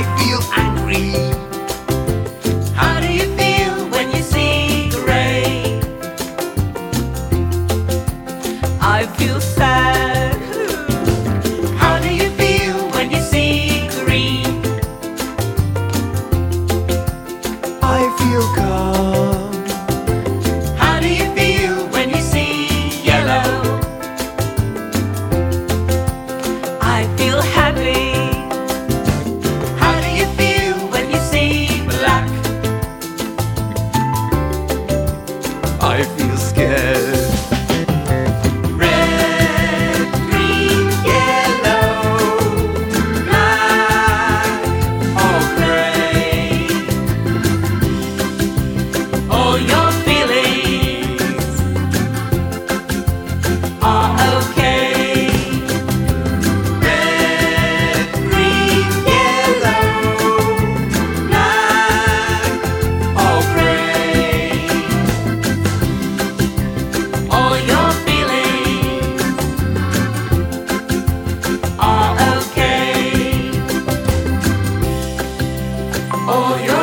I feel angry. How do you feel when you see the rain? I feel sad. How do you feel when you see green? I feel calm. How do you feel when you see yellow? I feel happy. Yeah. all your